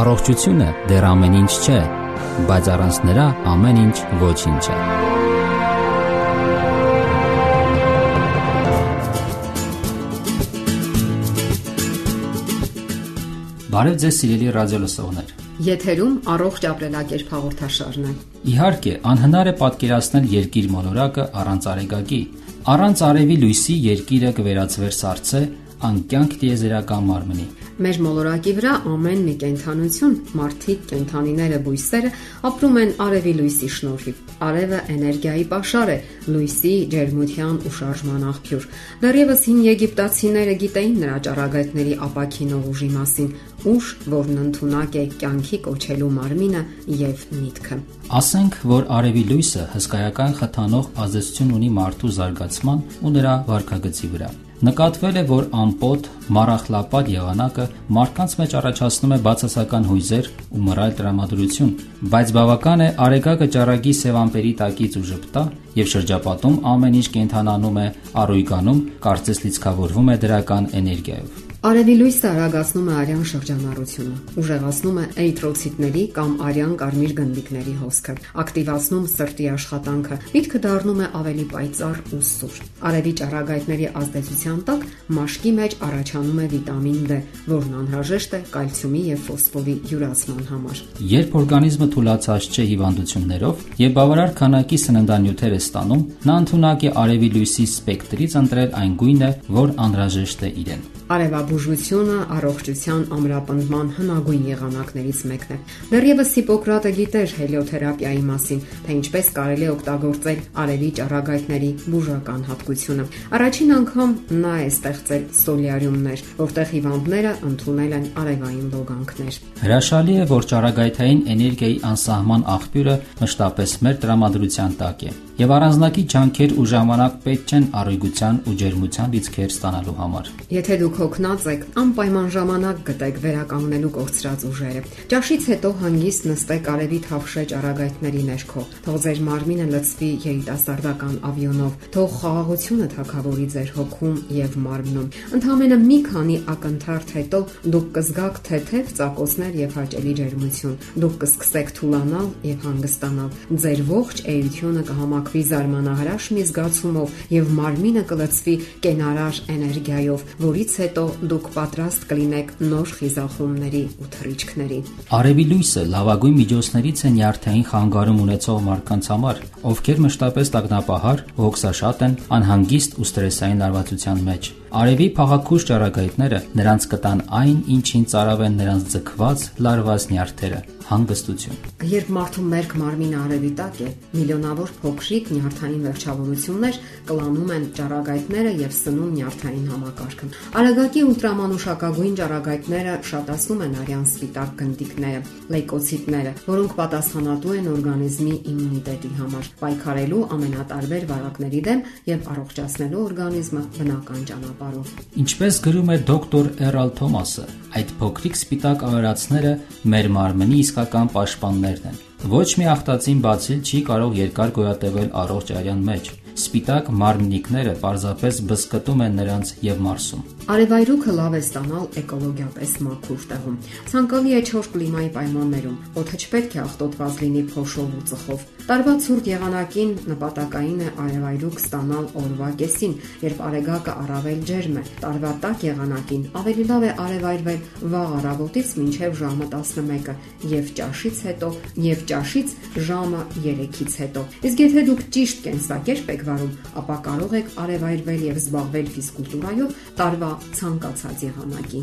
Առողջությունը դեռ ամեն ինչ չէ, բայց առանց նրա ամեն ինչ ոչինչ է։ Բարև ձեզ սիրելի ռադիո լսողներ։ Եթերում առողջ ապրելակերպ հաղորդաշարն է։ Իհարկե, անհնար է պատկերացնել երկիր մոլորակը առանց արեգակի։ Առանց արևի լույսի երկիրը կվերածվեր սառցե, անկյանք տիեզերական մարմնի։ Մեր մոլորակի վրա ամեն մի կենթանություն, մարդիկ, կենթանիները, բույսերը ապրում են արևի լույսի շնորհիվ։ Արևը էներգիայի պաշար է, լույսի, ջերմության ու շարժման աղբյուր։ Դեռևս հին եգիպտացիները գիտեին նրա ճառագայթների ապակինող ուժի մասին, ուժ, որն ընդունակ է կյանքի կոչելու մարմինը եւ միտքը։ Ասենք, որ արևի լույսը հսկայական խթանող ազդեցություն ունի մարդու զարգացման ու նրա վարքագծի վրա։ Նկատվել է, որ ամպոտ, մառախլապատ եղանակը մարդկանց մեջ առաջացնում է բացասական հույզեր ու մռայլ տրամադրություն, բայց բավական է արեգակը ճառագի սևամպերի տակից ու ժպտա եւ շրջապատում ամեն ինչ կենթանանում է, առույգանում, կարծես լիցքավորվում է դրական էներգիայով։ Արևի լույսը արագացնում է արյան շրջանառությունը, ուժեղացնում է էրիթրոցիտների կամ արյան կարմիր գնդիկների հոսքը, ակտիվացնում սրտի աշխատանքը, միտքը դառնում է ավելի պայծառ ու սուր։ Արևի ճառագայթների ազդեցության տակ մաշկի մեջ առաջանում է վիտամին D, որն անհրաժեշտ է կալցիումի եւ ֆոսֆորի յուրացման համար։ Երբ օրգանիզմը թուլացած չէ հիվանդություններով եւ բավարար քանակի սննդանյութեր է ստանում, նա ընդունակ է արևի լույսի սպեկտրից ընտրել այն գույնը, որ անհրաժեշտ է իրեն։ Արևաբուժությունը առողջության ամրապնդման հնագույն եղանակներից մեկն է։ Դեռևս Հիպոկրատը գիտեր հելիոթերապիայի մասին, թե ինչպես կարելի է օգտագործել արևի ճառագայթների բուժական հատկությունը։ Առաջին անգամ նա է ստեղծել սոլյարիումներ, որտեղ հիվանդները ընդունել են արևային լոգանքներ։ Հրաշալի է, որ ճառագայթային էներգիայի անսահման աղբյուրը մշտապես մեր տրամադրության տակ է եւ առանձնակի ջանքեր ու ժամանակ պետք չեն առողջության ու ջերմության լիցքեր ստանալու համար։ Եթե դուք հոգնած եք, անպայման ժամանակ գտեք վերականգնելու կորցրած ուժերը։ Ճաշից հետո հանգիստ նստեք արևի թավշե ճառագայթների ներքո։ Թող ձեր մարմինը լցվի երիտասարդական ավիոնով։ Թող խաղաղությունը թակավորի ձեր հոգում եւ մարմնում։ Ընդհանրապես մի քանի ակնթարթ հետո դուք կզգաք թեթև ծակոցներ եւ հաճելի ջերմություն։ Դուք կսկսեք թուլանալ եւ հանգստանալ։ Ձեր ողջ էությունը կհամակ կփակվի զարմանահրաշ մի զգացումով եւ մարմինը կլցվի կենարար էներգիայով, որից հետո դուք պատրաստ կլինեք նոր խիզախումների ու թռիչքների։ Արևի լույսը լավագույն միջոցներից է նյարդային խանգարում ունեցող մարդկանց համար, ովքեր մշտապես տագնապահար, հոգսաշատ են, անհանգիստ ու ստրեսային լարվածության մեջ։ Արևի փաղաքուշ ճառագայթները նրանց կտան այն, ինչին ծարավ են նրանց ձգված լարված նյարդերը՝ հանգստություն։ Երբ մարդու մերկ մարմինը արևի տակ է, միլիոնավոր փոքրիկ նյարդային վերջավորություններ կլանում են ճառագայթները եւ սնում նյարդային համակարգը։ Արագակի ուլտրամանուշակագույն ճառագայթները շատացնում են արյան սպիտակ գնդիկները, լեյկոցիտները, որոնք պատասխանատու են օրգանիզմի իմունիտետի համար, պայքարելու ամենատարբեր վարակների դեմ եւ առողջացնելու օրգանիզմը բնական ճանապարհով Ինչպես գրում է դոկտոր Էրալ Թոմասը, այդ փոքրիկ սպիտակ ավերածները մեր մարմնի իսկական պաշտպաններն են։ Ոչ մի ախտածին բացիլ չի կարող երկար գոյատևել առողջ արյան մեջ սպիտակ մարմնիկները պարզապես բսկտում են նրանց եւ մարսում։ Արևայրուքը լավ է ստանալ էկոլոգիապես մաքուր տեղում։ Ցանկալի է չոր կլիմայի պայմաններում։ Օդը չպետք է աղտոտված լինի փոշով ու ծխով։ Տարվա ցուրտ եղանակին նպատակային է արևայրուք ստանալ օրվա կեսին, երբ արեգակը առավել ջերմ է։ Տարվա տաք եղանակին ավելի լավ է արևայրվել վաղ առավոտից մինչև ժամը 11-ը եւ ճաշից հետո եւ ճաշից ժամը 3-ից հետո։ Իսկ եթե դուք ճիշտ կենսակերպ եք վարում, ապա կարող եք արևայրվել եւ զբաղվել ֆիզկուլտուրայով տարվա ցանկացած եղանակի։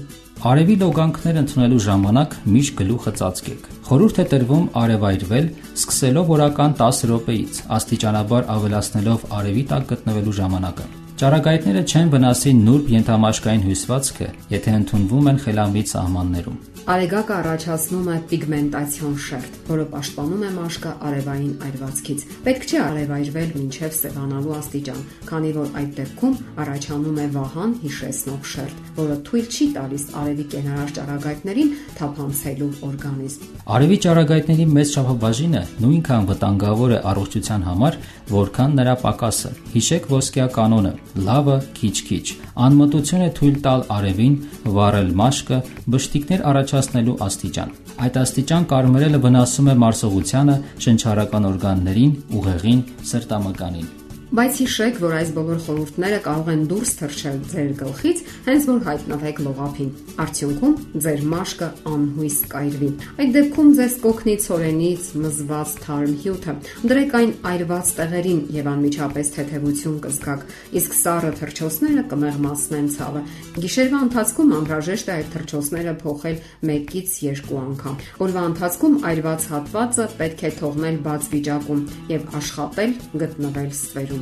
Արևի լոգանքներ ընդունելու ժամանակ միշտ գլուխը ծածկեք։ Խորհուրդ է տրվում արևայրվել սկսելով օրական 10 րոպեից, աստիճանաբար ավելացնելով արևի տակ գտնվելու ժամանակը։ Ճառագայթները չեն վնասի նուրբ ենթամաշկային հյուսվածքը, եթե ընդունվում են խելամիտ սահմաններում։ Արեգակը առաջացնում է պիգմենտացիոն շերտ, որը պաշտպանում է մաշկը արևային այրվածքից։ Պետք չէ արևայրվել մինչև սևանալու աստիճան, քանի որ այդ դեպքում առաջանում է վահան հիշեցնող շերտ, որը թույլ չի տալիս արևի կենարար ճառագայթներին թափանցելու օրգանիզմ։ Արևի ճառագայթների մեծ չափաբաժինը նույնքան վտանգավոր է առողջության համար, որքան նրա պակասը։ Հիշեք ոսկյա կանոնը լավը քիչ-քիչ։ Անմտություն է թույլ տալ արևին վառել մաշկը բշտիկներ առաջացնելու աստիճան։ Այդ աստիճան կարմրելը վնասում է մարսողությանը, շնչառական օրգաններին, ուղեղին, սրտամկանին։ Բայց հիշեք, որ այս բոլոր խորհուրդները կարող են դուրս թռչել ձեր գլխից, հենց որ հայտնվեք լողափին։ Արդյունքում ձեր մաշկը անհույս կայրվի։ Այդ դեպքում ձեզ կօգնի ցորենից մզված թարմ հյութը։ Դրեք այն այրված տեղերին եւ անմիջապես թեթևություն կզգաք, իսկ սառը թռչոցները կմեղմացնեն ցավը։ Գիշերվա ընթացքում անհրաժեշտ է այդ թռչոցները փոխել 1-ից 2 անգամ։ Օրվա ընթացքում այրված հատվածը պետք է թողնել բաց վիճակում եւ աշխատել գտնվել ստվերում։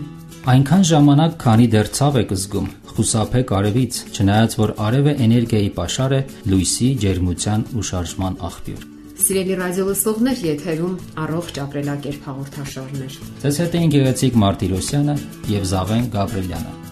Այնքան ժամանակ, քանի դեռ ցավ եք զգում, խուսափեք արևից, չնայած որ արևը էներգիայի պաշար է, լույսի, ջերմության ու շարժման աղբյուր։ Սիրելի ռադիոլսողներ, եթերում առողջ ապրելակերպ հաղորդաշարներ։ Ձեզ հետ է գեղեցիկ Մարտիրոսյանը եւ Զավեն Գաբրելյանը։